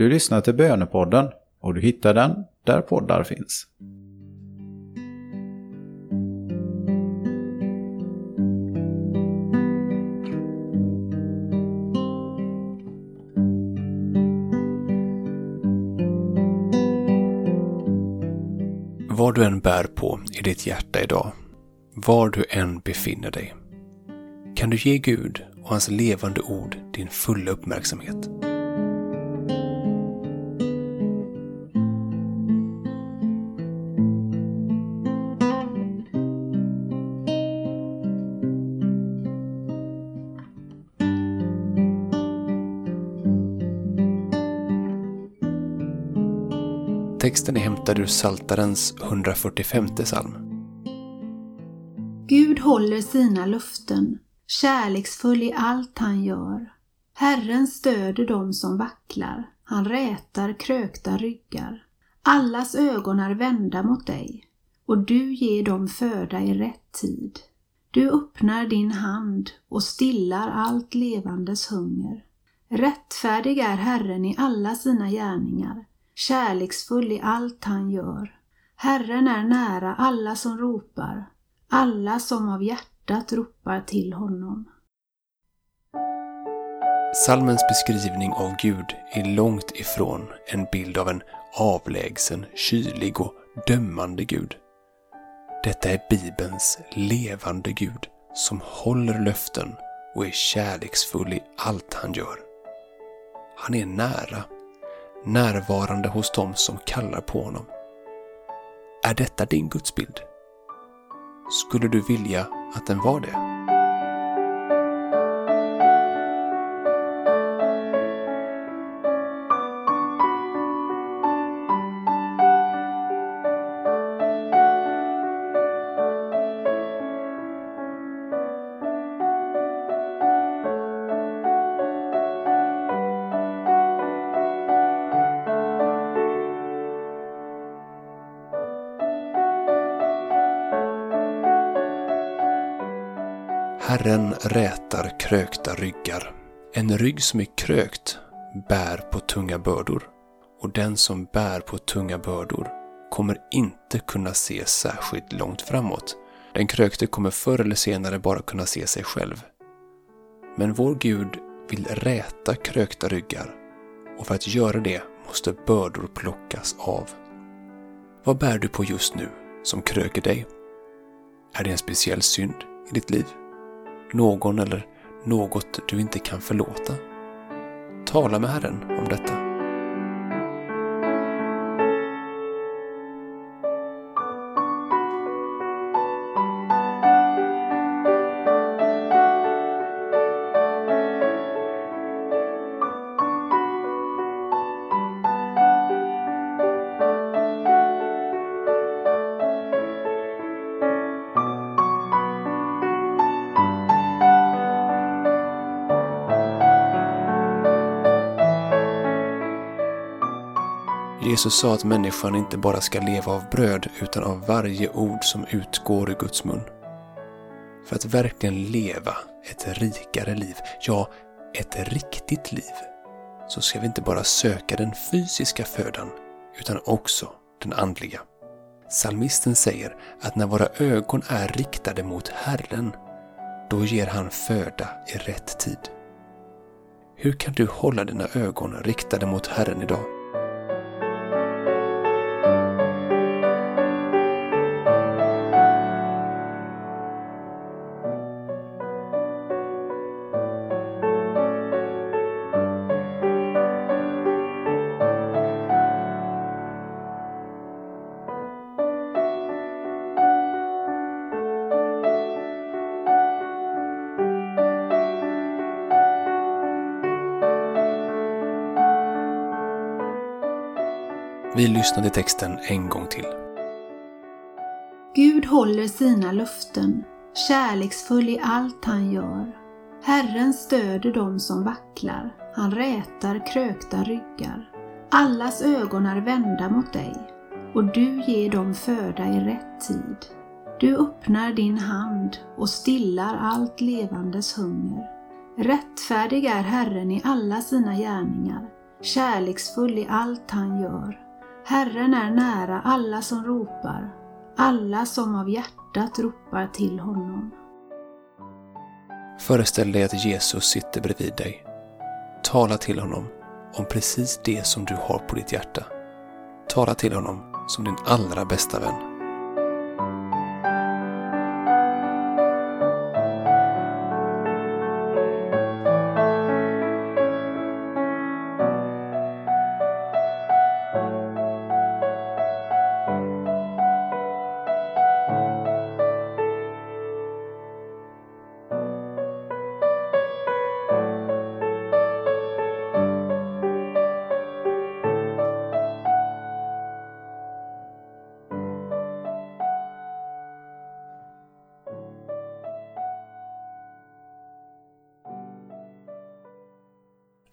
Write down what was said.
Du lyssnar till Bönepodden och du hittar den där poddar finns. Vad du än bär på i ditt hjärta idag, var du än befinner dig, kan du ge Gud och hans levande ord din fulla uppmärksamhet. Texten är hämtad ur Saltarens 145 psalm. Gud håller sina löften, kärleksfull i allt han gör. Herren stöder dem som vacklar, han rätar krökta ryggar. Allas ögon är vända mot dig och du ger dem föda i rätt tid. Du öppnar din hand och stillar allt levandes hunger. Rättfärdig är Herren i alla sina gärningar kärleksfull i allt han gör. Herren är nära alla som ropar, alla som av hjärtat ropar till honom. Salmens beskrivning av Gud är långt ifrån en bild av en avlägsen, kylig och dömande Gud. Detta är Bibelns levande Gud som håller löften och är kärleksfull i allt han gör. Han är nära närvarande hos dem som kallar på honom. Är detta din gudsbild? Skulle du vilja att den var det? Herren rätar krökta ryggar. En rygg som är krökt bär på tunga bördor och den som bär på tunga bördor kommer inte kunna se särskilt långt framåt. Den krökte kommer förr eller senare bara kunna se sig själv. Men vår Gud vill räta krökta ryggar och för att göra det måste bördor plockas av. Vad bär du på just nu som kröker dig? Är det en speciell synd i ditt liv? Någon eller något du inte kan förlåta. Tala med Herren om detta. Jesus sa att människan inte bara ska leva av bröd utan av varje ord som utgår ur Guds mun. För att verkligen leva ett rikare liv, ja, ett riktigt liv, så ska vi inte bara söka den fysiska födan utan också den andliga. Salmisten säger att när våra ögon är riktade mot Herren, då ger han föda i rätt tid. Hur kan du hålla dina ögon riktade mot Herren idag? Vi lyssnar till texten en gång till. Gud håller sina löften, kärleksfull i allt han gör. Herren stöder dem som vacklar, han rätar krökta ryggar. Allas ögon är vända mot dig och du ger dem föda i rätt tid. Du öppnar din hand och stillar allt levandes hunger. Rättfärdig är Herren i alla sina gärningar kärleksfull i allt han gör. Herren är nära alla som ropar, alla som av hjärtat ropar till honom. Föreställ dig att Jesus sitter bredvid dig. Tala till honom om precis det som du har på ditt hjärta. Tala till honom som din allra bästa vän.